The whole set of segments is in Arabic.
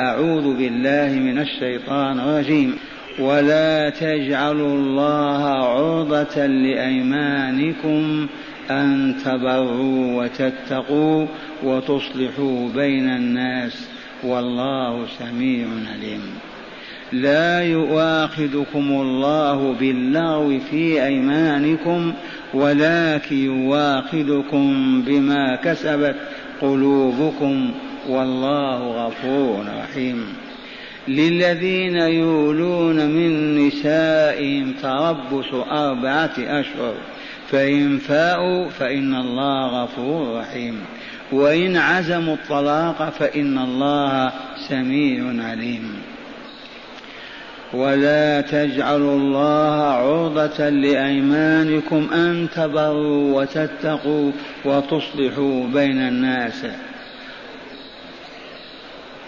أعوذ بالله من الشيطان الرجيم. ولا تجعلوا الله عرضة لأيمانكم أن تبروا وتتقوا وتصلحوا بين الناس والله سميع عليم. لا يؤاخذكم الله باللغو في أيمانكم ولكن يؤاخذكم بما كسبت قلوبكم والله غفور رحيم. للذين يولون من نسائهم تربص أربعة أشهر. فإن فاءوا فإن الله غفور رحيم. وإن عزموا الطلاق فإن الله سميع عليم. ولا تجعلوا الله عرضة لأيمانكم أن تبروا وتتقوا وتصلحوا بين الناس.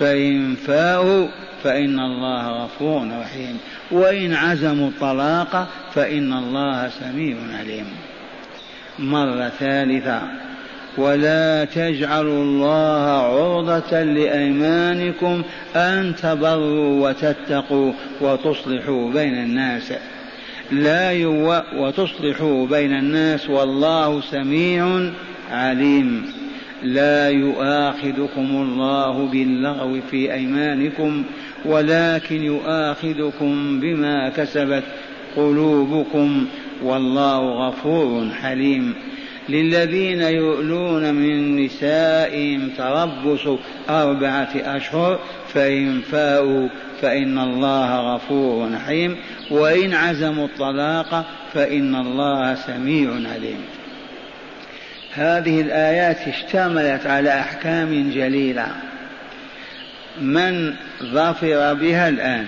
فإن فاءوا فإن الله غفور رحيم. وإن عزموا الطلاق فإن الله سميع عليم. مرة ثالثة. ولا تجعلوا الله عرضة لأيمانكم أن تبروا وتتقوا وتصلحوا بين الناس. لا يو وتصلحوا بين الناس والله سميع عليم. لا يؤاخذكم الله باللغو في أيمانكم ولكن يؤاخذكم بما كسبت قلوبكم. والله غفور حليم. للذين يؤلون من نسائهم تربص أربعة أشهر فإن فاءوا فإن الله غفور حليم. وإن عزموا الطلاق فإن الله سميع عليم. هذه الآيات اشتملت على أحكام جليلة. من ظفر بها الآن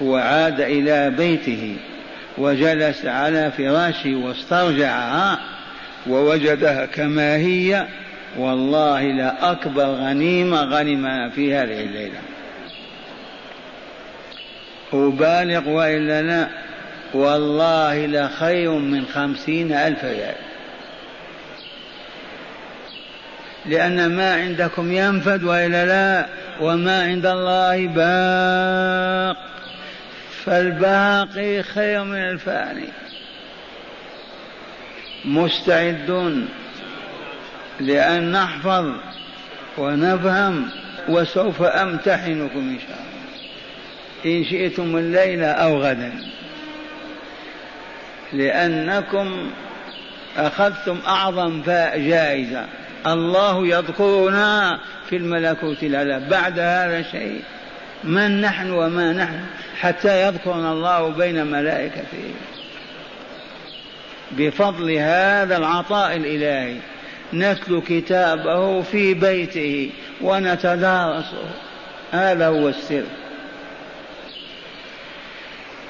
وعاد إلى بيته وجلس على فراشه واسترجعها ووجدها كما هي والله لا أكبر غنيمة غنمها في هذه الليلة. أبالغ وإلا لا والله لخير من خمسين ألف ريال. لأن ما عندكم ينفد وإلا لا وما عند الله باق. فالباقي خير من الفاني. مستعدون لأن نحفظ ونفهم وسوف أمتحنكم إن شاء الله. إن شئتم الليلة أو غدا. لأنكم أخذتم أعظم جائزة. الله يذكرنا في الملكوت الأعلى. بعد هذا شيء من نحن وما نحن حتى يذكرنا الله بين ملائكته. بفضل هذا العطاء الإلهي نتلو كتابه في بيته ونتدارسه. هذا هو السر.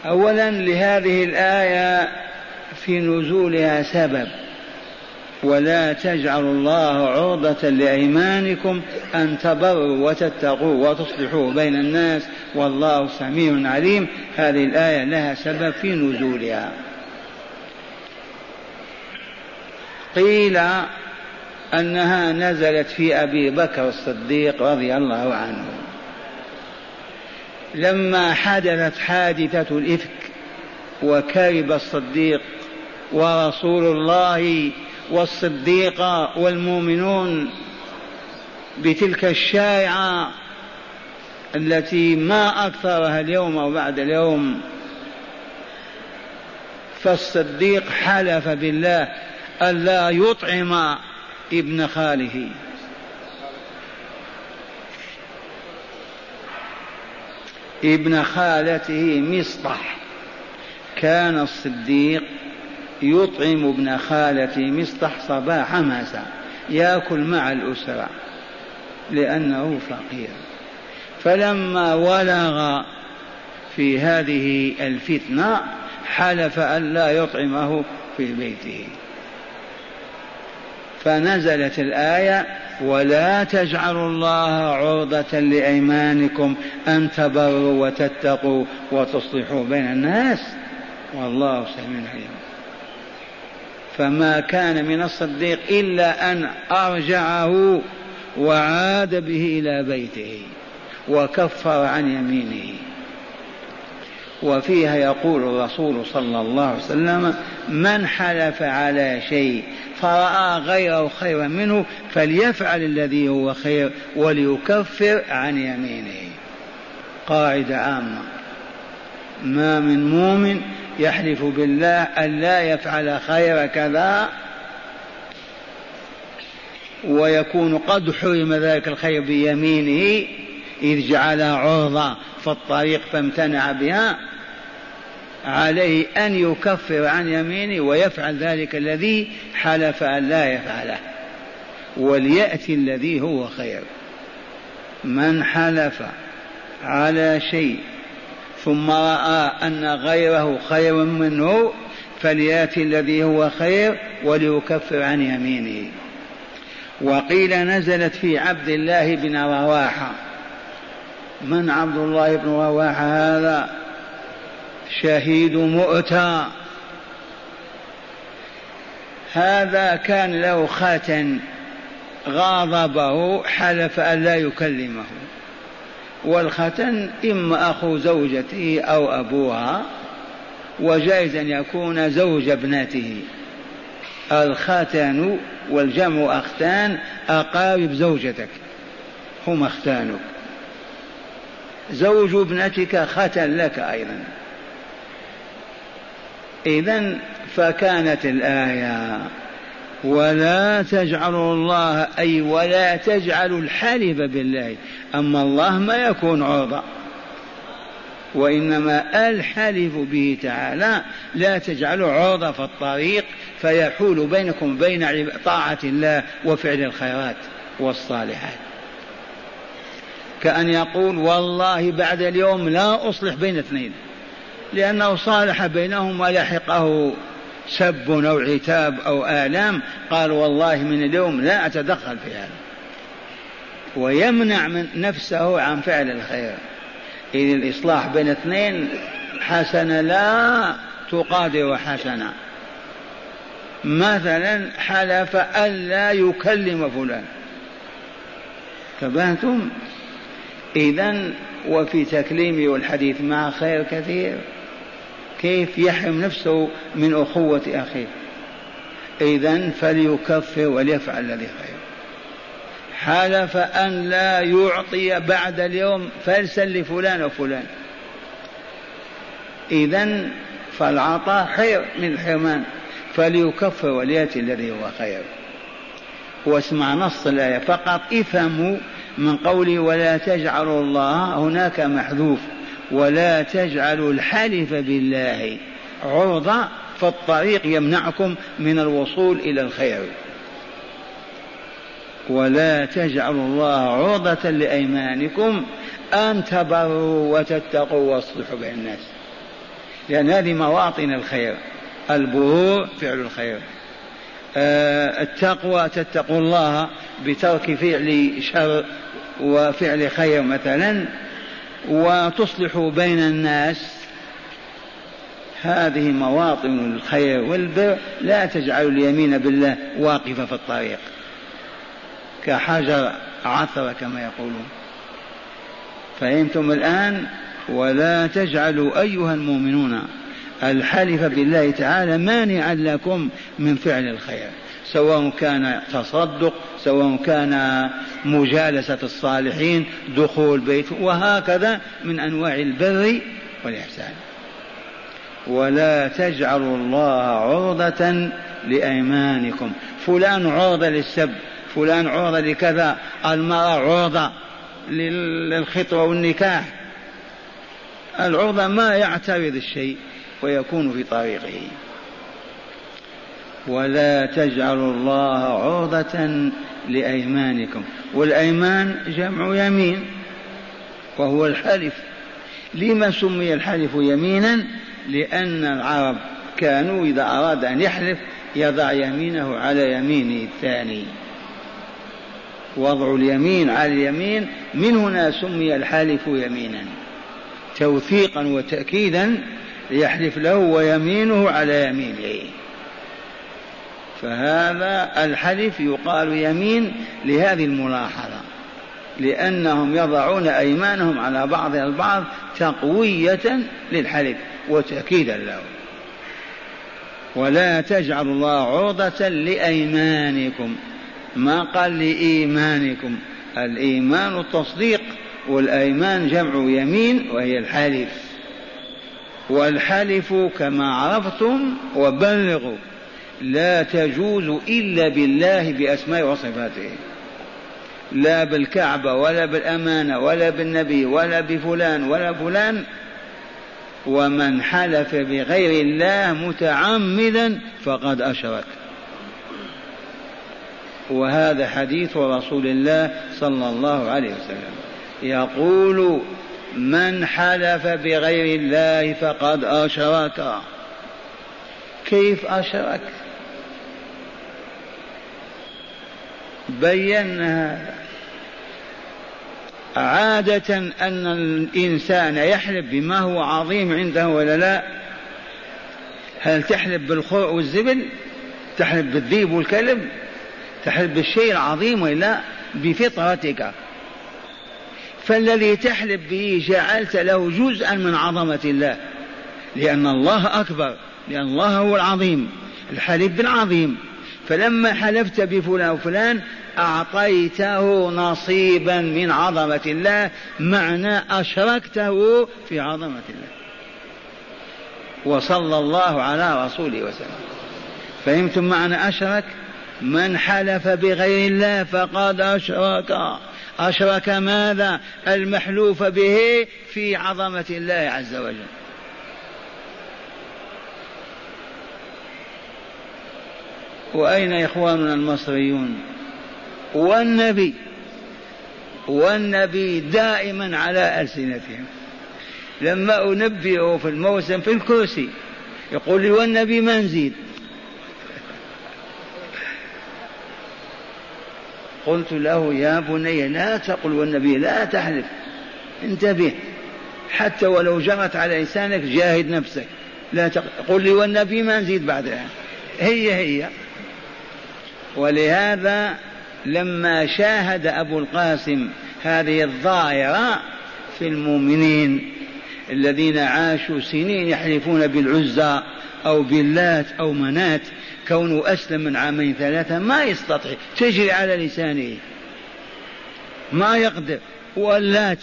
أولا لهذه الآية في نزولها سبب. ولا تجعلوا الله عرضة لأيمانكم أن تبروا وتتقوا وتصلحوا بين الناس والله سميع عليم. هذه الآية لها سبب في نزولها. قيل أنها نزلت في أبي بكر الصديق رضي الله عنه. لما حدثت حادثة الإفك وكرب الصديق ورسول الله والصديق والمؤمنون بتلك الشائعة التي ما أكثرها اليوم أو بعد اليوم. فالصديق حلف بالله ألا يطعم ابن خاله. ابن خالته مصطح. كان الصديق يطعم ابن خالته مصطح صباح مساء. ياكل مع الأسرة. لأنه فقير. فلما ولغ في هذه الفتنة حلف أن لا يطعمه في بيته. فنزلت الآية ولا تجعلوا الله عرضة لأيمانكم أن تبروا وتتقوا وتصلحوا بين الناس. والله سميع عليم. فما كان من الصديق إلا أن أرجعه وعاد به إلى بيته وكفر عن يمينه. وفيها يقول الرسول صلى الله عليه وسلم من حلف على شيء فرأى غيره خيرا منه فليفعل الذي هو خير وليكفر عن يمينه. قاعدة عامة. ما من مؤمن يحلف بالله أن لا يفعل خير كذا ويكون قد حرم ذلك الخير بيمينه إذ جعلها عرضة في الطريق فامتنع بها عليه أن يكفر عن يمينه ويفعل ذلك الذي حلف أن لا يفعله وليأتي الذي هو خير من حلف على شيء ثم رأى أن غيره خير منه فليأتي الذي هو خير وليكفر عن يمينه. وقيل نزلت في عبد الله بن رواحة. من عبد الله بن رواحة هذا؟ شهيد مؤتى هذا كان له خاتن غاضبه حلف أن لا يكلمه. والختن إما أخو زوجته أو أبوها وجائز أن يكون زوج ابنته. الختان والجمع أختان أقارب زوجتك هم أختانك. زوج ابنتك ختن لك أيضا. إذا فكانت الآية ولا تجعلوا الله أي ولا تجعلوا الحلف بالله أما الله ما يكون عرضة وإنما الحلف به تعالى لا تجعلوا عرضة في الطريق فيحول بينكم بين طاعة الله وفعل الخيرات والصالحات. كأن يقول والله بعد اليوم لا أصلح بين اثنين لأنه صالح بينهم ولحقه سب أو عتاب أو آلام قال والله من اليوم لا أتدخل في هذا. ويمنع من نفسه عن فعل الخير. إذ الإصلاح بين اثنين حسنة لا تقادر حسنة مثلا حلف ألا يكلم فلان. تبهتم إذا وفي تكليمه والحديث مع خير كثير. كيف يحرم نفسه من أخوة أخيه. إذا فليكفر وليفعل الذي خير. حلف أن لا يعطي بعد اليوم فلسا لفلان وفلان. إذا فالعطاء خير من الحرمان. فليكفر وليأتي الذي هو خير. واسمع نص الآية. فقط افهموا من قوله ولا تجعلوا الله هناك محذوف. ولا تجعلوا الحلف بالله عرضة فالطريق يمنعكم من الوصول إلى الخير. ولا تجعلوا الله عرضة لأيمانكم أن تبروا وتتقوا وأصلحوا بين الناس. لأن هذه مواطن الخير البرور فعل الخير. آه، التقوى تتقوا الله بترك فعل شر وفعل خير مثلا. وتصلحوا بين الناس. هذه مواطن الخير والبر لا تجعلوا اليمين بالله واقفة في الطريق. كحجر عثر كما يقولون. فهمتم الآن؟ ولا تجعلوا أيها المؤمنون الحلف بالله تعالى مانعا لكم من فعل الخير. سواء كان تصدق سواء كان مجالسة الصالحين دخول بيت وهكذا من أنواع البر والإحسان. ولا تجعلوا الله عرضة لأيمانكم. فلان عرضة للسب فلان عرضة لكذا المرأة عرضة للخطوة والنكاح. العرضة ما يعترض الشيء ويكون في طريقه. ولا تجعلوا الله عرضة لأيمانكم. والأيمان جمع يمين وهو الحلف. لما سمي الحلف يمينا؟ لأن العرب كانوا إذا أراد أن يحلف يضع يمينه على يمين الثاني. وضع اليمين على اليمين من هنا سمي الحالف يمينا؟ توثيقا وتأكيدا يحلف له ويمينه على يمينه. فهذا الحلف يقال يمين لهذه الملاحظة لأنهم يضعون أيمانهم على بعضها البعض تقوية للحلف وتأكيدا له. ولا تجعلوا الله عرضة لأيمانكم ما قال لإيمانكم؟ الإيمان التصديق والأيمان جمع يمين وهي الحلف. والحلف كما عرفتم وبلغوا لا تجوز إلا بالله بأسماء وصفاته. لا بالكعبة ولا بالأمانة ولا بالنبي ولا بفلان ولا فلان. ومن حلف بغير الله متعمدا فقد أشرك. وهذا حديث رسول الله صلى الله عليه وسلم. يقول من حلف بغير الله فقد أشرك. كيف أشرك؟ بينا عادة أن الإنسان يحلف بما هو عظيم عنده ولا لا؟ هل تحلف بالخوع والزبل تحلف بالذيب والكلب؟ تحلف بالشيء العظيم ولا بفطرتك. فالذي تحلف به جعلت له جزءا من عظمة الله. لأن الله أكبر لأن الله هو العظيم. الحلف بالعظيم فلما حلفت بفلان وفلان أعطيته نصيبا من عظمة الله معنى أشركته في عظمة الله. وصلى الله على رسوله وسلم. فهمتم معنى أشرك؟ من حلف بغير الله فقد أشرك. أشرك ماذا؟ المحلوف به في عظمة الله عز وجل. وأين إخواننا المصريون؟ والنبي والنبي دائما على ألسنتهم. لما أنبئه في الموسم في الكرسي يقول لي والنبي ما نزيد قلت له يا بني لا تقل والنبي لا تحلف انتبه. حتى ولو جرت على لسانك جاهد نفسك. لا تقل. لي والنبي ما نزيد بعدها. هي هي. ولهذا لما شاهد أبو القاسم هذه الظاهرة في المؤمنين الذين عاشوا سنين يحلفون بالعزى أو باللات أو منات كونه أسلم من عامين ثلاثة ما يستطيع تجري على لسانه. ما يقدر. واللات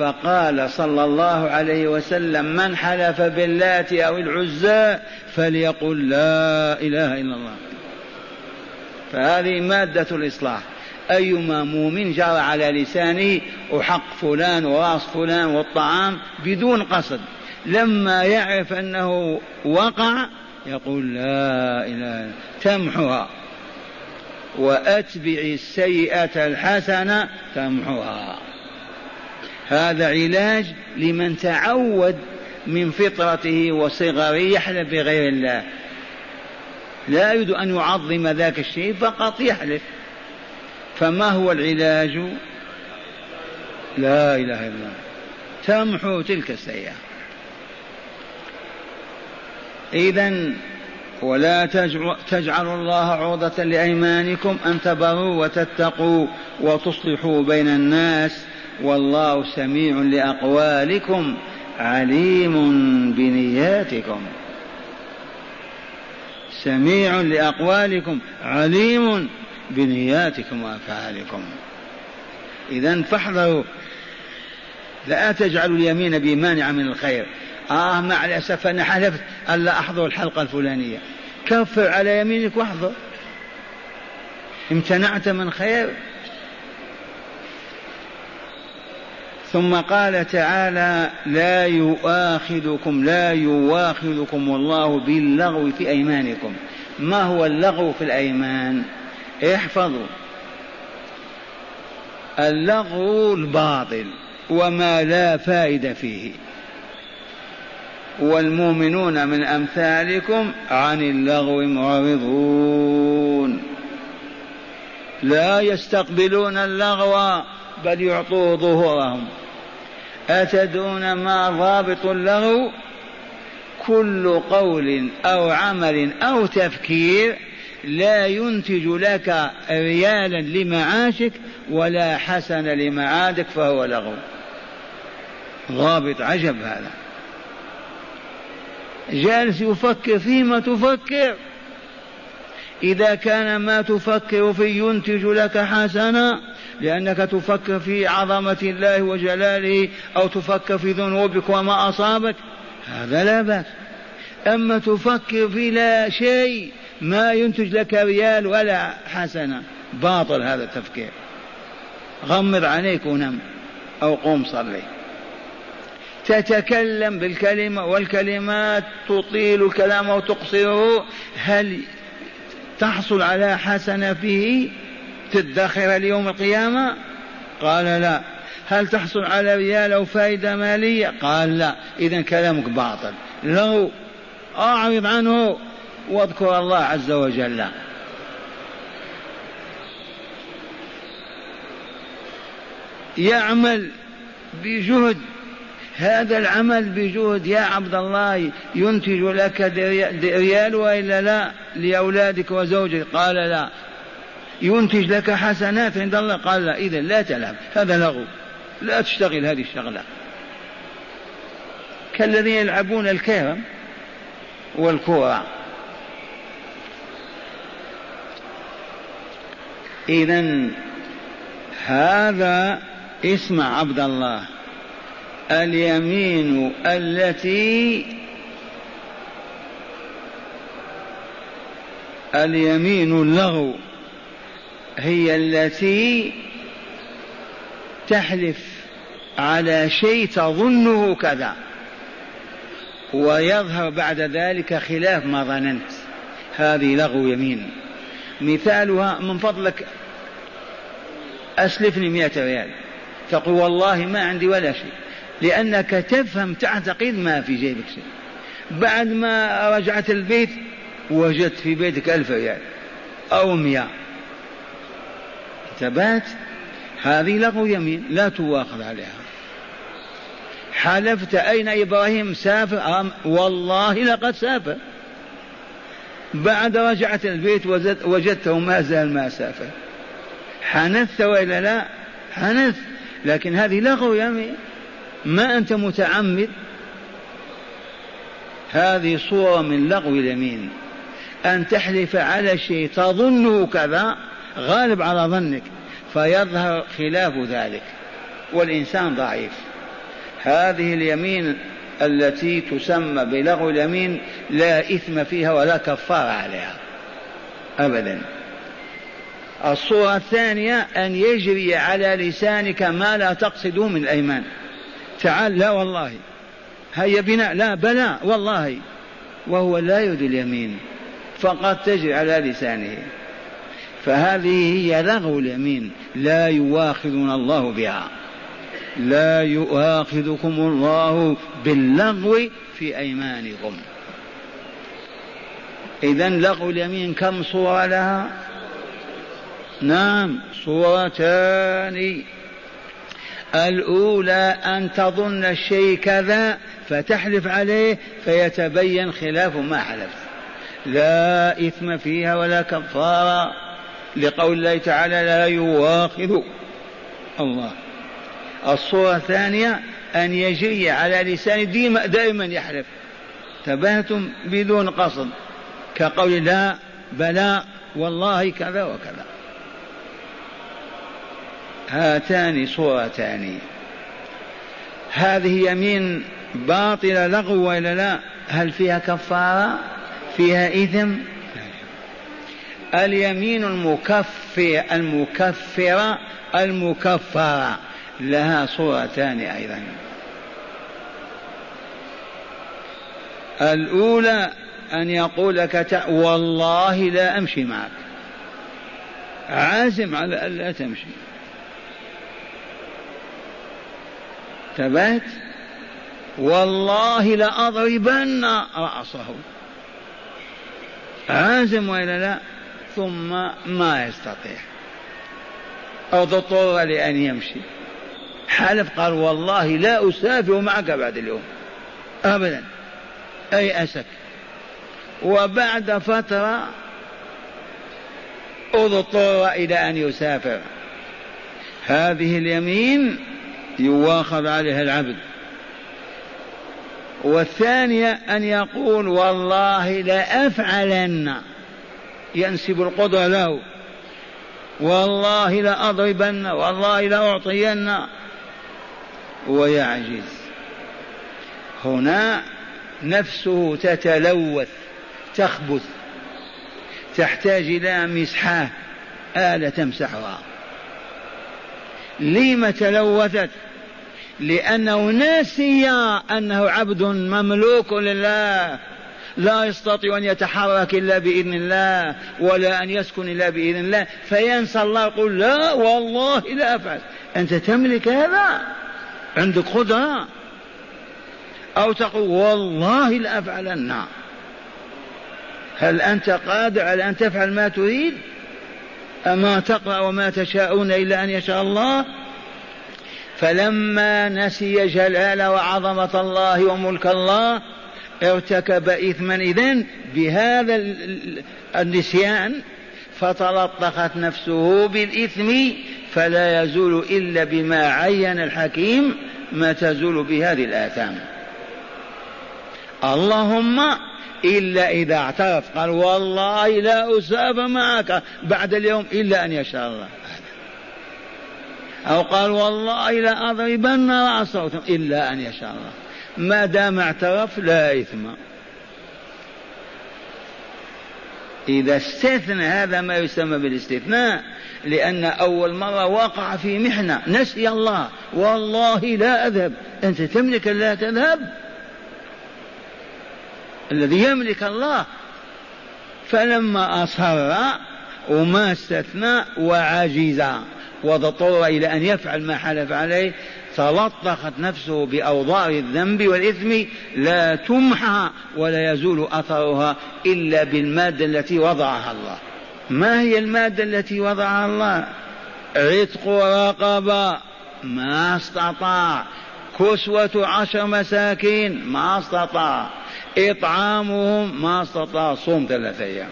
فقال صلى الله عليه وسلم من حلف باللات أو العزى فليقل لا إله إلا الله. فهذه مادة الإصلاح. أيما مؤمن جرى على لسانه وحق فلان وراس فلان والطعام بدون قصد. لما يعرف أنه وقع يقول لا إله تمحها وأتبع السيئة الحسنة تمحها هذا علاج لمن تعود من فطرته وصغره يحلف بغير الله. لا يريد أن يعظم ذاك الشيء فقط يحلف فما هو العلاج؟ لا إله إلا الله. تمحو تلك السيئة. إذا ولا تجعلوا الله عرضة لأيمانكم أن تبروا وتتقوا وتصلحوا بين الناس والله سميع لأقوالكم عليم بنياتكم. سميع لأقوالكم عليم بنياتكم وأفعالكم. إذا فاحذروا لا تجعلوا اليمين بمانع من الخير. آه مع الأسف أنا حلفت ألا أحضر الحلقة الفلانية. كفر على يمينك واحضر. امتنعت من خير؟ ثم قال تعالى لا يؤاخذكم لا يؤاخذكم الله باللغو في أيمانكم. ما هو اللغو في الأيمان؟ احفظوا. اللغو الباطل وما لا فائدة فيه. والمؤمنون من أمثالكم عن اللغو معرضون. لا يستقبلون اللغو بل يعطوه ظهورهم. أتدرون ما ضابط اللغو كل قول أو عمل أو تفكير لا ينتج لك ريالا لمعاشك ولا حسن لمعادك فهو لغو. ضابط عجب هذا. جالس يفكر فيما تفكر. إذا كان ما تفكر فيه ينتج لك حسنا لأنك تفكر في عظمة الله وجلاله أو تفكر في ذنوبك وما أصابك. هذا لا بأس. أما تفكر في لا شيء ما ينتج لك ريال ولا حسنة باطل هذا التفكير. غمض عليك ونم أو قوم صلي. تتكلم بالكلمة والكلمات تطيل الكلام وتقصره. هل تحصل على حسنة فيه؟ تدخر ليوم القيامة؟ قال لا. هل تحصل على ريال أو فائدة مالية؟ قال لا. إذا كلامك باطل. لو أعرض عنه واذكر الله عز وجل. يعمل بجهد. هذا العمل بجهد. يا عبد الله ينتج لك ريال وإلا لا؟ لأولادك وزوجك. قال لا. ينتج لك حسنات عند الله. قال لا اذا لا تلعب. هذا لغو لا تشتغل هذه الشغله كالذين يلعبون الكيرم والكورة. اذا هذا اسمع عبد الله. اليمين التي اليمين اللغو. هي التي تحلف على شيء تظنه كذا. ويظهر بعد ذلك خلاف ما ظننت. هذه لغو يمين. مثالها من فضلك أسلفني مئة ريال. تقول والله ما عندي ولا شيء. لأنك تفهم تعتقد ما في جيبك شيء. بعد ما رجعت البيت وجدت في بيتك ألف ريال أو مئة. انتبهت هذه لغو يمين لا تواخذ عليها. حلفت أين إبراهيم سافر؟ والله لقد سافر. بعد رجعت البيت وجدته ما زال ما سافر. حنثت وإلا لا؟ حنث. لكن هذه لغو يمين. ما أنت متعمد؟ هذه صورة من لغو اليمين. أن تحلف على شيء تظنه كذا غالب على ظنك فيظهر خلاف ذلك والإنسان ضعيف. هذه اليمين التي تسمى بلغو اليمين لا إثم فيها ولا كفارة عليها أبدا. الصورة الثانية أن يجري على لسانك ما لا تقصده من الأيمان. تعال لا والله. هيا بنا لا بلى والله. وهو لا يريد اليمين فقط تجري على لسانه. فهذه هي لغو اليمين. لا يواخذنا الله بها. لا يؤاخذكم الله باللغو في أيمانكم. اذا لغو اليمين كم صورة لها؟ نعم صورتان. الأولى أن تظن الشيء كذا فتحلف عليه فيتبين خلاف ما حلف لا إثم فيها ولا كفارة. لقول الله تعالى لا يواخذ الله. الصورة الثانية أن يجري على لسان ديما دائما يحلف. تبهتم بدون قصد. كقول لا بلى والله كذا وكذا. هاتان صورتان. هذه يمين باطلة لغو ولا لا؟ هل فيها كفارة؟ فيها إثم؟ اليمين المكفر المكفرة المكفرة. لها صورتان أيضا. الأولى أن يقول لك والله لا أمشي معك. عازم على ألا تمشي. ثبات والله لأضربن رأسه. عازم وإلا لا؟ ثم ما يستطيع. أو اضطر لأن يمشي. حلف قال والله لا أسافر معك بعد اليوم. أبدا. أي أسك وبعد فترة أضطر إلى أن يسافر. هذه اليمين يواخذ عليها العبد. والثانية أن يقول والله لأفعلن. ينسب القدرة له. والله لأضربن والله لأعطين ويعجز هنا نفسه تتلوث تخبث تحتاج إلى مسحاه آلة تمسحها. لم تلوثت؟ لأنه نسي أنه عبد مملوك لله. لا يستطيع أن يتحرك إلا بإذن الله ولا أن يسكن إلا بإذن الله. فينسى الله يقول لا والله لا أفعل. أنت تملك هذا؟ عندك قدرة؟ أو تقول والله لأفعلن هل أنت قادر على أن تفعل ما تريد؟ أما تقرأ وما تشاءون إلا أن يشاء الله. فلما نسي جلال وعظمة الله وملك الله ارتكب إثما إذن بهذا النسيان فتلطخت نفسه بالإثم فلا يزول إلا بما عين الحكيم ما تزول بهذه الآثام. اللهم إلا إذا اعترف قال والله لا أسافر معك بعد اليوم إلا أن يشاء الله. أو قال والله لا أضربن رأسه إلا أن يشاء الله. ما دام اعترف لا إثم. إذا استثنى هذا ما يسمى بالاستثناء لأن أول مرة وقع في محنة نسي الله. والله لا أذهب. أنت تملك لا تذهب. الذي يملك الله. فلما أصر وما استثنى وعجز واضطر إلى أن يفعل ما حلف عليه تلطخت نفسه بأوضار الذنب والإثم لا تمحى ولا يزول أثرها إلا بالمادة التي وضعها الله. ما هي المادة التي وضعها الله؟ عتق رقبة ما استطاع. كسوة عشر مساكين. ما استطاع. إطعامهم ما استطاع. صوم ثلاثة أيام.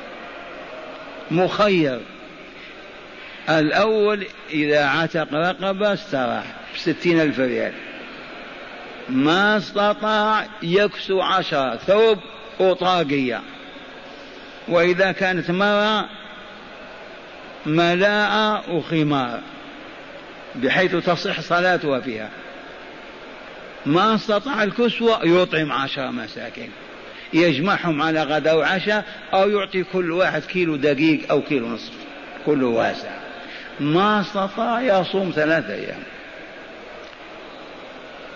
مخير. الأول إذا عتق رقبة استراح بستين ألف ريال. ما استطاع يكسو عشرة ثوب وطاقية وإذا كانت مرأة ملاءة وخمار بحيث تصح صلاتها فيها. ما استطاع الكسوة يطعم عشر مساكين. يجمعهم على غدا وعشاء أو يعطي كل واحد كيلو دقيق أو كيلو نصف كله واسع. ما استطاع يصوم ثلاثة أيام.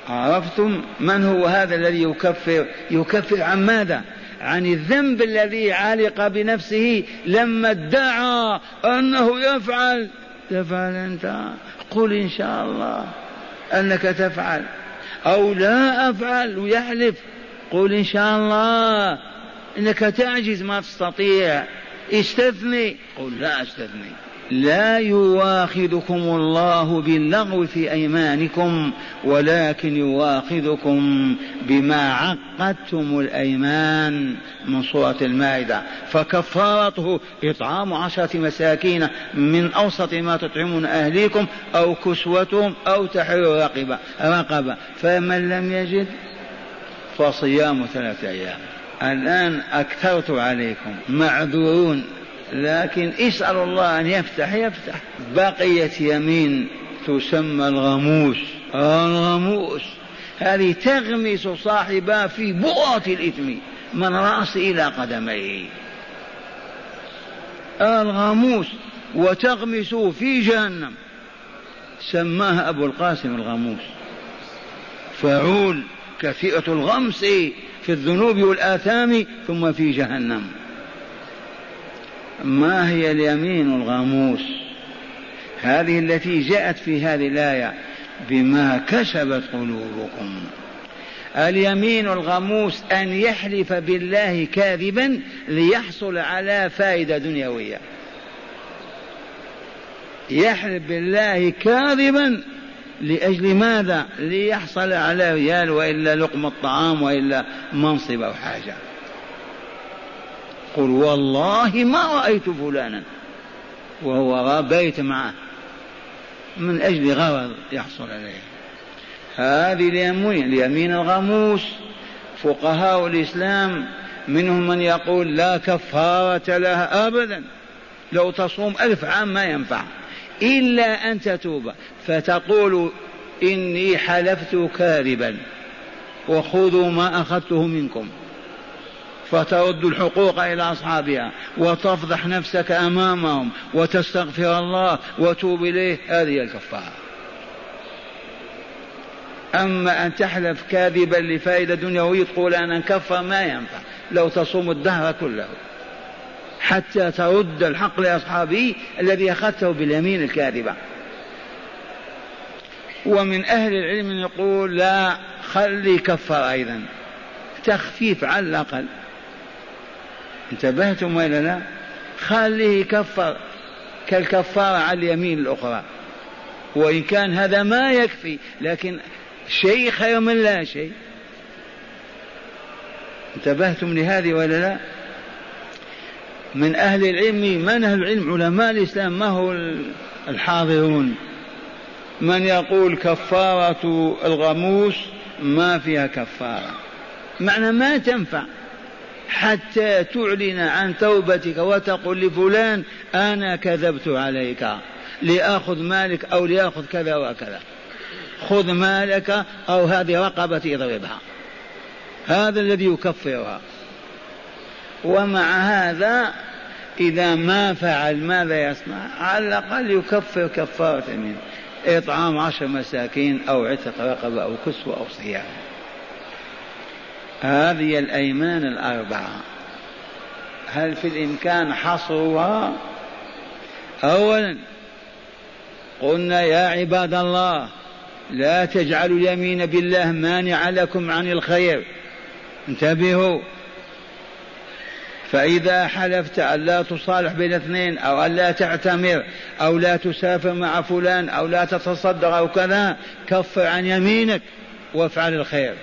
عرفتم من هو هذا الذي يكفر؟ يكفر عن ماذا؟ عن الذنب الذي علق بنفسه لما ادعى أنه يفعل. تفعل أنت؟ قل إن شاء الله أنك تفعل. أو لا أفعل ويحلف. قل إن شاء الله إنك تعجز ما تستطيع. استثني. قل لا أستثني. لا يواخذكم الله باللغو في أيمانكم ولكن يواخذكم بما عقدتم الأيمان من سورة المائدة. فكفارته إطعام عشرة مساكين من أوسط ما تطعمون أهليكم أو كسوتهم أو تحرير رقبة رقبة. فمن لم يجد فصيام ثلاثة أيام. الآن أكثرت عليكم معذورون. لكن اسأل الله أن يفتح يفتح. بقية يمين تسمى الغموس الغموس هذه تغمس صاحبها في بؤرة الإثم من رأس إلى قدميه. الغموس وتغمس في جهنم. سماها أبو القاسم الغموس فعول كثيرة الغمس في الذنوب والآثام ثم في جهنم. ما هي اليمين الغموس هذه التي جاءت في هذه الآية بما كسبت قلوبكم. اليمين الغموس أن يحلف بالله كاذبا ليحصل على فائدة دنيوية. يحلف بالله كاذبا لأجل ماذا؟ ليحصل على ريال وإلا لقمة طعام وإلا منصب أو حاجة. قل والله ما رأيت فلانا وهو بيت معه. من أجل غرض يحصل عليه. هذه اليمين اليمين الغموس فقهاء الإسلام منهم من يقول لا كفارة لها أبدا. لو تصوم ألف عام ما ينفع. إلا أن تتوب. فتقول إني حلفت كاذبا. وخذوا ما أخذته منكم. فترد الحقوق إلى أصحابها وتفضح نفسك أمامهم وتستغفر الله وتوب إليه. هذه الكفارة. أما أن تحلف كاذبا لفائدة دنيوية تقول أنا نكفر ما ينفع. لو تصوم الدهر كله. حتى ترد الحق لأصحابه الذي أخذته باليمين الكاذبة. ومن أهل العلم يقول لا خلي كفر أيضا. تخفيف على الأقل. انتبهتم ولا لا؟ خليه كفر كالكفارة على اليمين الأخرى. وإن كان هذا ما يكفي لكن شيء خير من لا شيء. انتبهتم لهذه ولا لا؟ من أهل العلم من أهل العلم؟ علماء الإسلام ما هو الحاضرون؟ من يقول كفارة الغموس ما فيها كفارة. معنى ما تنفع. حتى تعلن عن توبتك وتقول لفلان أنا كذبت عليك. لآخذ مالك أو لآخذ كذا وكذا. خذ مالك أو هذه رقبتي اضربها. هذا الذي يكفرها. ومع هذا إذا ما فعل ماذا يصنع؟ على الأقل يكفر كفارة منه. إطعام عشر مساكين أو عتق رقبة أو كسوة أو صيام. هذه الأيمان الأربعة. هل في الإمكان حصرها؟ أولا قلنا يا عباد الله لا تجعلوا اليمين بالله مانع لكم عن الخير. انتبهوا. فإذا حلفت أن لا تصالح بين اثنين أو أن لا تعتمر أو لا تسافر مع فلان أو لا تتصدق أو كذا كفر عن يمينك وافعل الخير.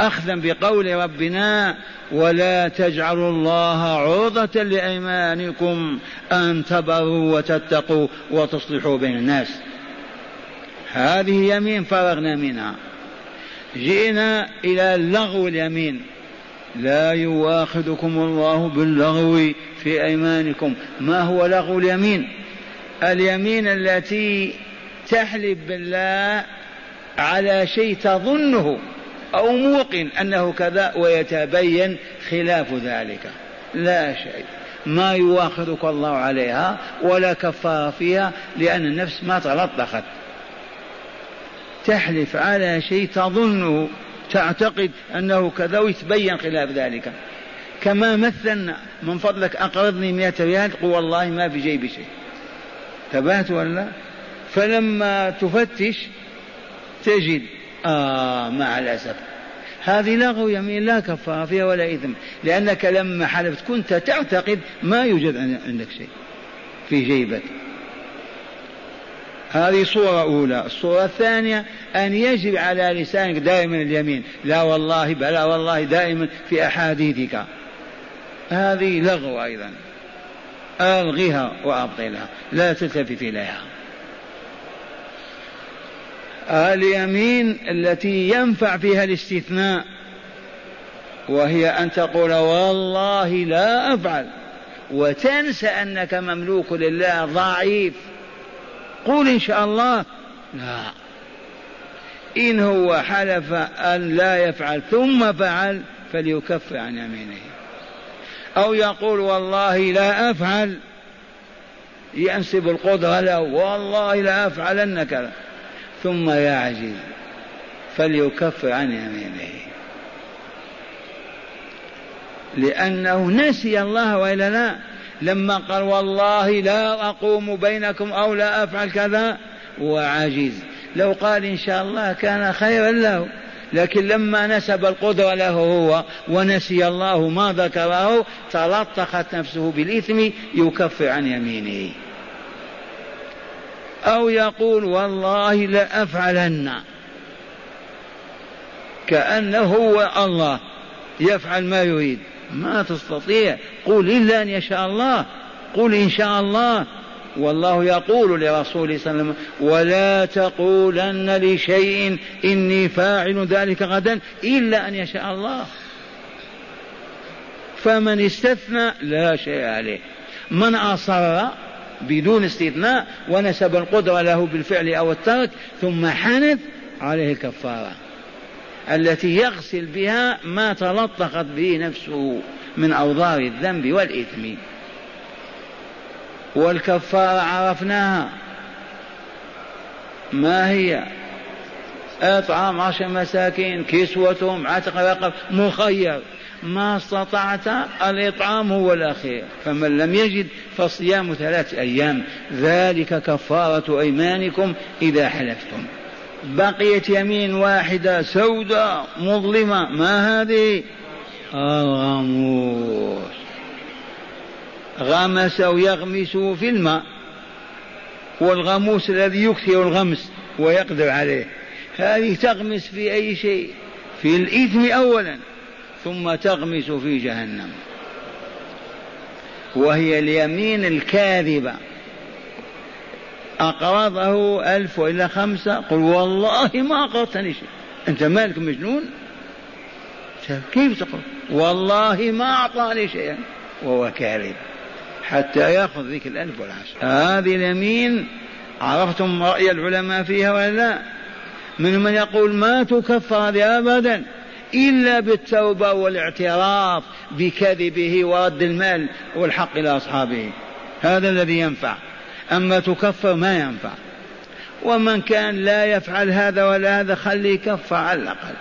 أخذا بقول ربنا ولا تجعلوا الله عرضة لأيمانكم أن تبروا وتتقوا وتصلحوا بين الناس. هذه يمين فرغنا منها. جئنا إلى اللغو اليمين. لا يواخذكم الله باللغو في أيمانكم. ما هو لغو اليمين؟ اليمين التي تحلف بالله على شيء تظنه. أو موقن أنه كذا ويتبين خلاف ذلك. لا شيء. ما يواخذك الله عليها ولا كفار فيها لأن النفس ما تلطخت. تحلف على شيء تظنه تعتقد أنه كذا ويتبين خلاف ذلك. كما مثلنا من فضلك أقرضني مئة ريال قل والله ما في جيبي شيء. تبات ولا فلما تفتش تجد آه مع الأسف. هذه لغو يمين لا كفارة فيها ولا إثم لأنك لما حلفت كنت تعتقد ما يوجد عندك شيء في جيبك. هذه صورة أولى. الصورة الثانية أن يجب على لسانك دائما اليمين. لا والله بلا والله دائما في أحاديثك. هذه لغو أيضا. ألغها وأبطلها. لا تلتفت إليها. اليمين التي ينفع فيها الاستثناء وهي أن تقول والله لا أفعل وتنسى أنك مملوك لله ضعيف. قول إن شاء الله لا. إن هو حلف أن لا يفعل ثم فعل فليكفر عن يمينه. أو يقول والله لا أفعل ينسب القدرة له والله لا أفعلن كذا ثم يعجز فليكفر عن يمينه. لأنه نسي الله وإلا لا لما قال والله لا أقوم بينكم أو لا أفعل كذا. وعجز لو قال إن شاء الله كان خيرا له لكن لما نسب القدرة له هو ونسي الله ما ذكره تلطخت نفسه بالإثم يكفر عن يمينه. أو يقول والله لأفعلن. كأنه هو الله يفعل ما يريد. ما تستطيع. قل إلا أن يشاء الله. قل إن شاء الله. والله يقول لرسوله صلى الله عليه وسلم ولا تقولن لشيء إني فاعل ذلك غدا إلا أن يشاء الله. فمن استثنى لا شيء عليه. من أصر بدون استثناء ونسب القدرة له بالفعل أو الترك ثم حنث عليه الكفارة. التي يغسل بها ما تلطخت به نفسه من أوضار الذنب والإثم. والكفارة عرفناها. ما هي؟ إطعام عشر مساكين كسوتهم عتق رقب مخير. ما استطعت الإطعام هو الأخير فمن لم يجد فصيام ثلاثة أيام ذلك كفارة أيمانكم إذا حلفتم. بقيت يمين واحدة سوداء مظلمة ما هذه؟ الغموس غمس أو يغمس في الماء. والغموس الذي يكثر الغمس ويقدر عليه. هذه تغمس في أي شيء؟ في الإثم أولا. ثم تغمس في جهنم. وهي اليمين الكاذبة. أقرضه ألف وإلا خمسة قل والله ما أقرضتني شيء. أنت مالك مجنون؟ كيف تقول والله ما أعطاني شيئا. وهو كاذب. حتى يأخذ ذيك الألف والعشر هذه اليمين عرفتم رأي العلماء فيها ولا لا؟ من من يقول ما تكفر هذه أبدا. إلا بالتوبة والاعتراف بكذبه ورد المال والحق إلى أصحابه. هذا الذي ينفع. أما تكفر ما ينفع. ومن كان لا يفعل هذا ولا هذا خليه يكفر على الأقل.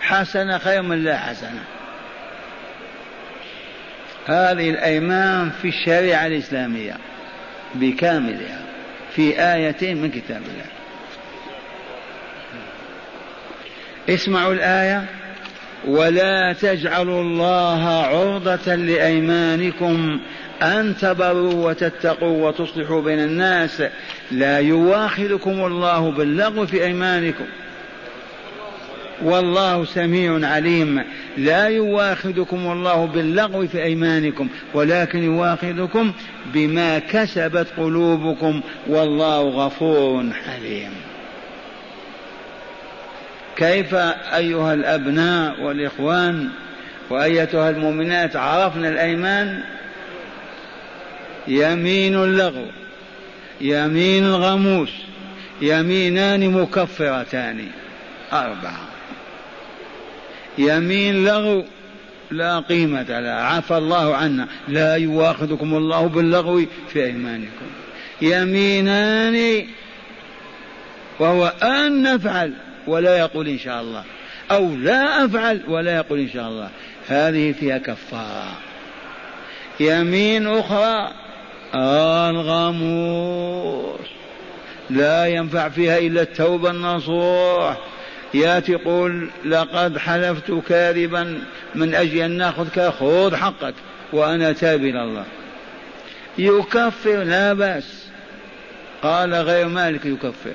حسنة خير من لا حسنة هذه الأيمان في الشريعة الإسلامية بكاملها في آيتين من كتاب الله. اسمعوا الآية. ولا تجعلوا الله عرضة لأيمانكم أن تبروا وتتقوا وتصلحوا بين الناس. لا يواخذكم الله باللغو في أيمانكم. والله سميع عليم. لا يواخذكم الله باللغو في ايمانكم ولكن يواخذكم بما كسبت قلوبكم. والله غفور حليم. كيف أيها الأبناء والإخوان وأيتها المؤمنات عرفنا الأيمان؟ يمين اللغو يمين الغموس يمينان مكفرتان أربعة. يمين لغو لا قيمة لها عفى الله عنا لا يواخذكم الله باللغو في أيمانكم. يمينان وهو أن نفعل. ولا يقول إن شاء الله. أو لا أفعل ولا يقول إن شاء الله. هذه فيها كفارة. يمين أخرى الغموس لا ينفع فيها إلا التوبة النصوح. ياتي يقول لقد حلفت كاذبا من أجل أن نأخذك خذ حقك وأنا تاب إلى الله. يكفر لا بأس. قال غير مالك يكفر.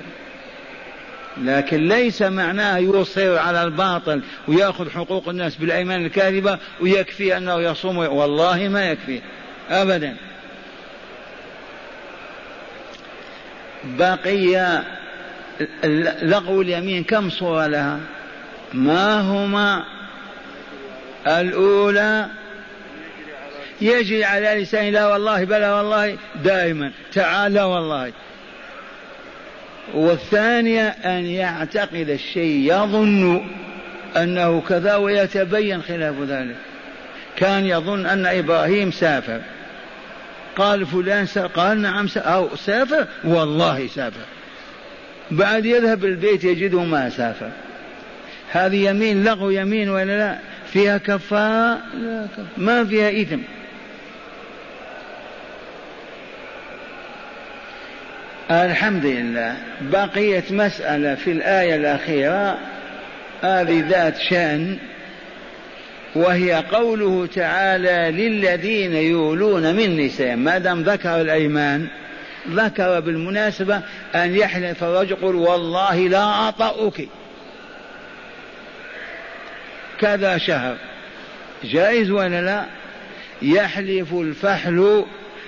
لكن ليس معناه يصر على الباطل ويأخذ حقوق الناس بالأيمان الكاذبة ويكفي أنه يصوم والله ما يكفي. ابدا. بقي لغو اليمين كم صورة لها؟ ما هما؟ الأولى يجري على لسان لا والله بلى والله دائما. تعالى والله. والثانية أن يعتقد الشيء يظن أنه كذا ويتبين خلاف ذلك. كان يظن أن إبراهيم سافر. قال فلان سافر قال نعم سافر أو سافر؟ والله سافر. بعد يذهب البيت يجده ما سافر. هذه يمين لغو يمين ولا لا؟ فيها كفارة لا كفارة. ما فيها إثم. الحمد لله. بقيت مسألة في الآية الأخيرة هذه ذات شأن وهي قوله تعالى للذين يولون من نساء ما دام ذكر الأيمان ذكر بالمناسبة أن يحلف الرجل يقول والله لا أطأك. كذا شهر. جائز ولا لا؟ يحلف الفحل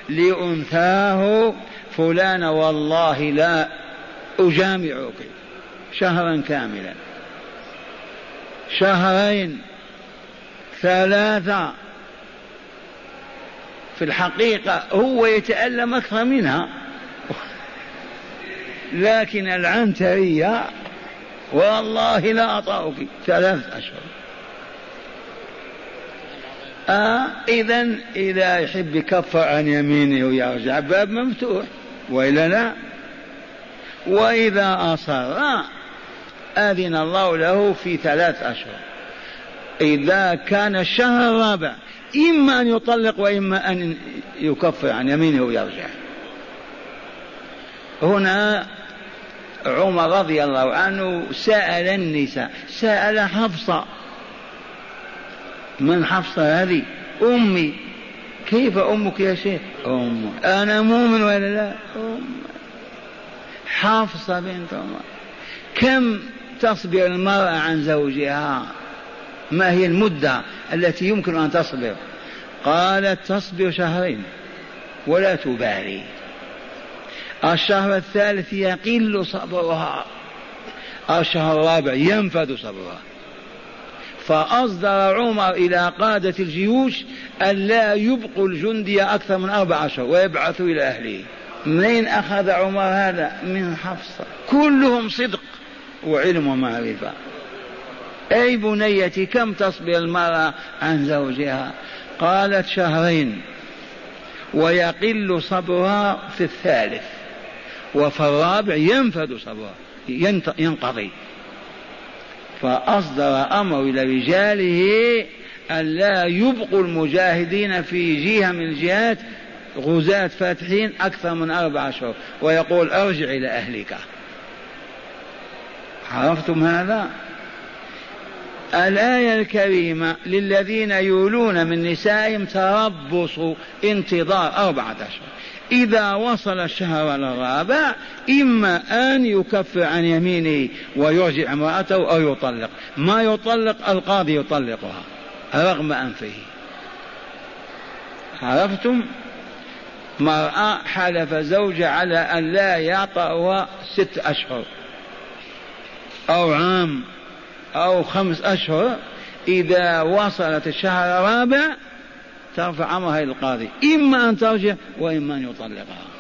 لأنثاه فلان والله لا أجامعك شهرا كاملا. شهرين ثلاثة في الحقيقة هو يتألم أكثر منها. لكن العنترية والله لا أطأك ثلاث أشهر. آه إذا إذا يحب يكفر عن يمينه ويرجع باب مفتوح. وإلا لا وإذا أصر أذن الله له في ثلاث أشهر. إذا كان الشهر الرابع إما أن يطلق وإما أن يكفر عن يمينه ويرجع. هنا عمر رضي الله عنه سأل النساء سأل حفصة من حفصة هذه؟ أمي. كيف أمك يا شيخ؟ أم أنا مؤمن ولا لا؟ أم حفصة بنت عمر كم تصبر المرأة عن زوجها؟ ما هي المدة التي يمكن أن تصبر؟ قالت تصبر شهرين ولا تبالي. الشهر الثالث يقل صبرها. الشهر الرابع ينفذ صبرها. فأصدر عمر إلى قادة الجيوش أن لا يبقوا الجندي أكثر من أربع أشهر ويبعثوا إلى أهله. منين أخذ عمر هذا؟ من حفصة. كلهم صدق وعلم ومعرفة أي بنيتي كم تصبر المرأة عن زوجها؟ قالت شهرين. ويقل صبرها في الثالث. وفي الرابع ينفذ صبرها ينقضي. فأصدر أمر إلى رجاله أن لا يبقوا المجاهدين في جهة من الجهات غزاة فاتحين أكثر من أربع أشهر ويقول ارجع إلى أهلك. عرفتم هذا؟ الآية الكريمة للذين يولون من نسائهم تربص انتظار أربعة أشهر إذا وصل الشهر الرابع إما أن يكفر عن يمينه ويرجع امرأته أو يطلق. ما يطلق القاضي يطلقها رغم أنفه. عرفتم؟ مرأة حلف زوجها على أن لا يعطأها ست أشهر أو عام أو خمس أشهر. إذا وصلت الشهر الرابع ترفع أمرها إلى القاضي إما أن ترجع وإما أن يطلقها.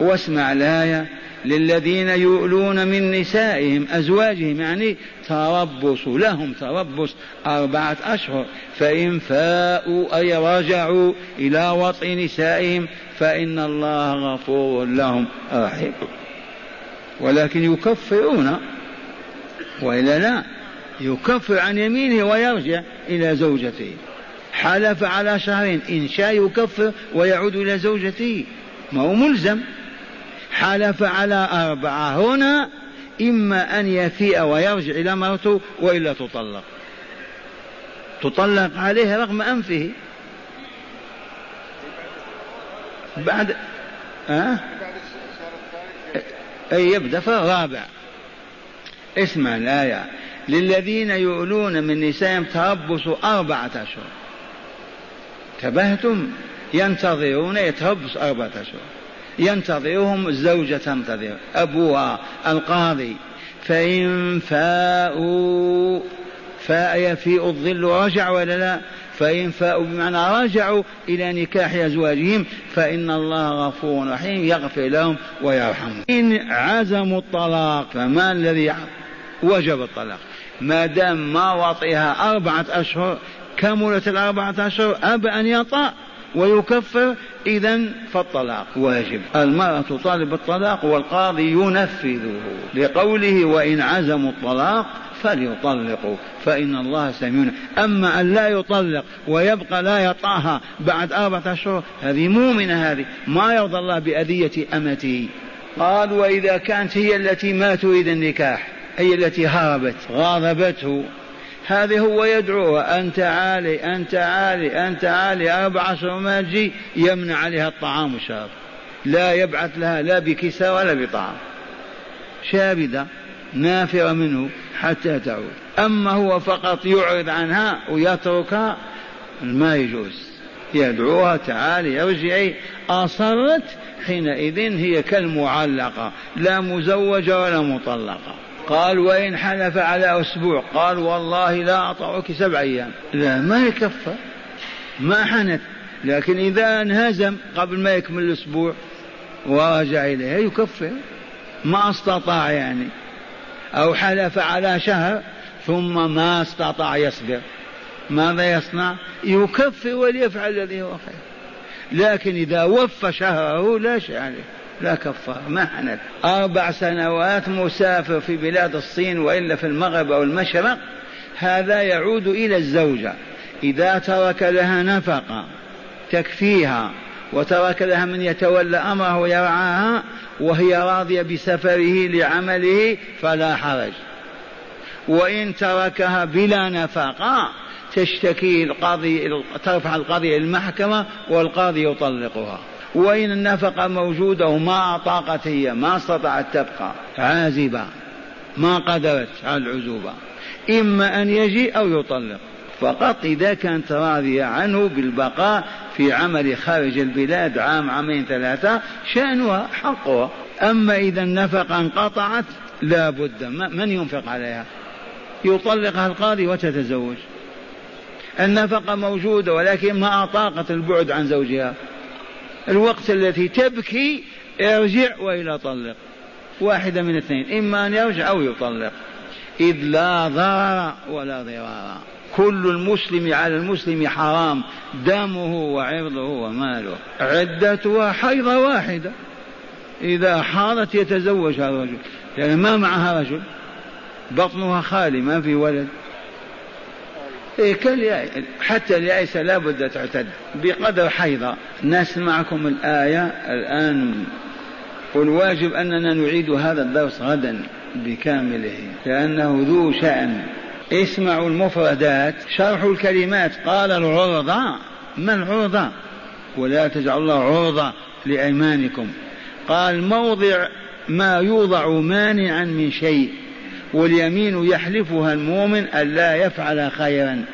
واسمع الآية للذين يؤلون من نسائهم أزواجهم يعني تربص لهم تربص أربعة أشهر فإن فاءوا أي رجعوا إلى وطئ نسائهم فإن الله غفور لهم رحيم. ولكن يكفرون وإلا لا. يكفر عن يمينه ويرجع إلى زوجته. حلف على شهرين إن شاء يكفر ويعود إلى زوجته. ما هو ملزم. حلف على أربعة هنا إما أن يفيء ويرجع إلى مرته وإلا تطلق. تطلق عليه رغم أنفه. بعد أه؟ أي يبدأ في الرابع. اسمع الآية. للذين يؤلون من نسائهم تربص أربعة أشهر. انتبهتم ينتظرون يتربص أربعة أشهر. ينتظرهم الزوجة تنتظر أبوها القاضي. فإن فاءوا فاء يفيء الظل رجع ولا لا؟ فإن فاءوا بمعنى رجعوا إلى نكاح أزواجهم فإن الله غفور رحيم يغفر لهم ويرحمهم. إن عزموا الطلاق فما الذي وجب الطلاق؟ ما دام ما وطئها أربعة أشهر كملت الأربعة أشهر أبى أن يطأ ويكفر إذا فالطلاق واجب. المرأة تطالب بالطلاق والقاضي ينفذه لقوله وإن عزموا الطلاق فليطلقوا فإن الله سميع. أما أن لا يطلق ويبقى لا يطأها بعد أربعة أشهر هذه مؤمنة هذه ما يرضى الله بأذية أمته. قال وإذا كانت هي التي ما تريد النكاح. هي التي هربت غاضبته. هذه هو يدعوها. أنت عالي أنت عالي أنت عالي. أربع سرماجي يمنع عليها الطعام والشراب لا يبعث لها لا بكساء ولا بطعام. شابدة نافرة منه حتى تعود. أما هو فقط يعرض عنها ويتركها ما يجوز. يدعوها تعالي ارجعي. أصرت حينئذ هي كالمعلقة لا مزوجة ولا مطلقة. قال وإن حلف على أسبوع. قال والله لا أطعك سبع أيام. لا ما يكفى. ما حنث. لكن إذا انهزم قبل ما يكمل الأسبوع ورجع إليها يكفر ما استطاع يعني. أو حلف على شهر ثم ما استطاع يصبر. ماذا يصنع؟ يكفر وليفعل الذي هو خير. لكن إذا وفى شهره لا شيء عليه. لا كفار ما حنث أربع سنوات مسافر في بلاد الصين وإلا في المغرب أو المشرق هذا يعود إلى الزوجة. إذا ترك لها نفقة تكفيها وترك لها من يتولى أمره ويرعاها وهي راضية بسفره لعمله فلا حرج. وإن تركها بلا نفقة تشتكي القاضي ترفع القضية للمحكمة والقاضي يطلقها. وإن النفقة موجودة وما أطاقت هي ما استطاعت تبقى. عازبة ما قدرت على العزوبة. إما أن يجي أو يطلق. فقط إذا كانت راضية عنه بالبقاء في عمل خارج البلاد عام عامين ثلاثة شأنها حقها. أما إذا النفقة انقطعت لا بد. من ينفق عليها؟ يطلقها القاضي وتتزوج. النفقة موجودة ولكن ما أطاقت البعد عن زوجها. الوقت التي تبكي ارجع وإلى طلق. واحدة من اثنين إما أن يرجع أو يطلق. إذ لا ضرر ولا ضرار. كل المسلم على المسلم حرام دمه وعرضه وماله. عدتها حيضة واحدة. إذا حارت يتزوجها الرجل لأن ما معها رجل. بطنها خالي ما في ولد. حتى اليائسة لا بد تعتد. بقدر حيضة. نسمعكم الآية الآن. والواجب أننا نعيد هذا الدرس غدا بكامله لأنه ذو شأن. اسمعوا المفردات. شرح الكلمات. قال العرضة ما العرضة ولا تجعل الله عرضة لأيمانكم. قال موضع ما يوضع مانعا من شيء. واليمين يحلفها المؤمن ألا يفعل خيرا.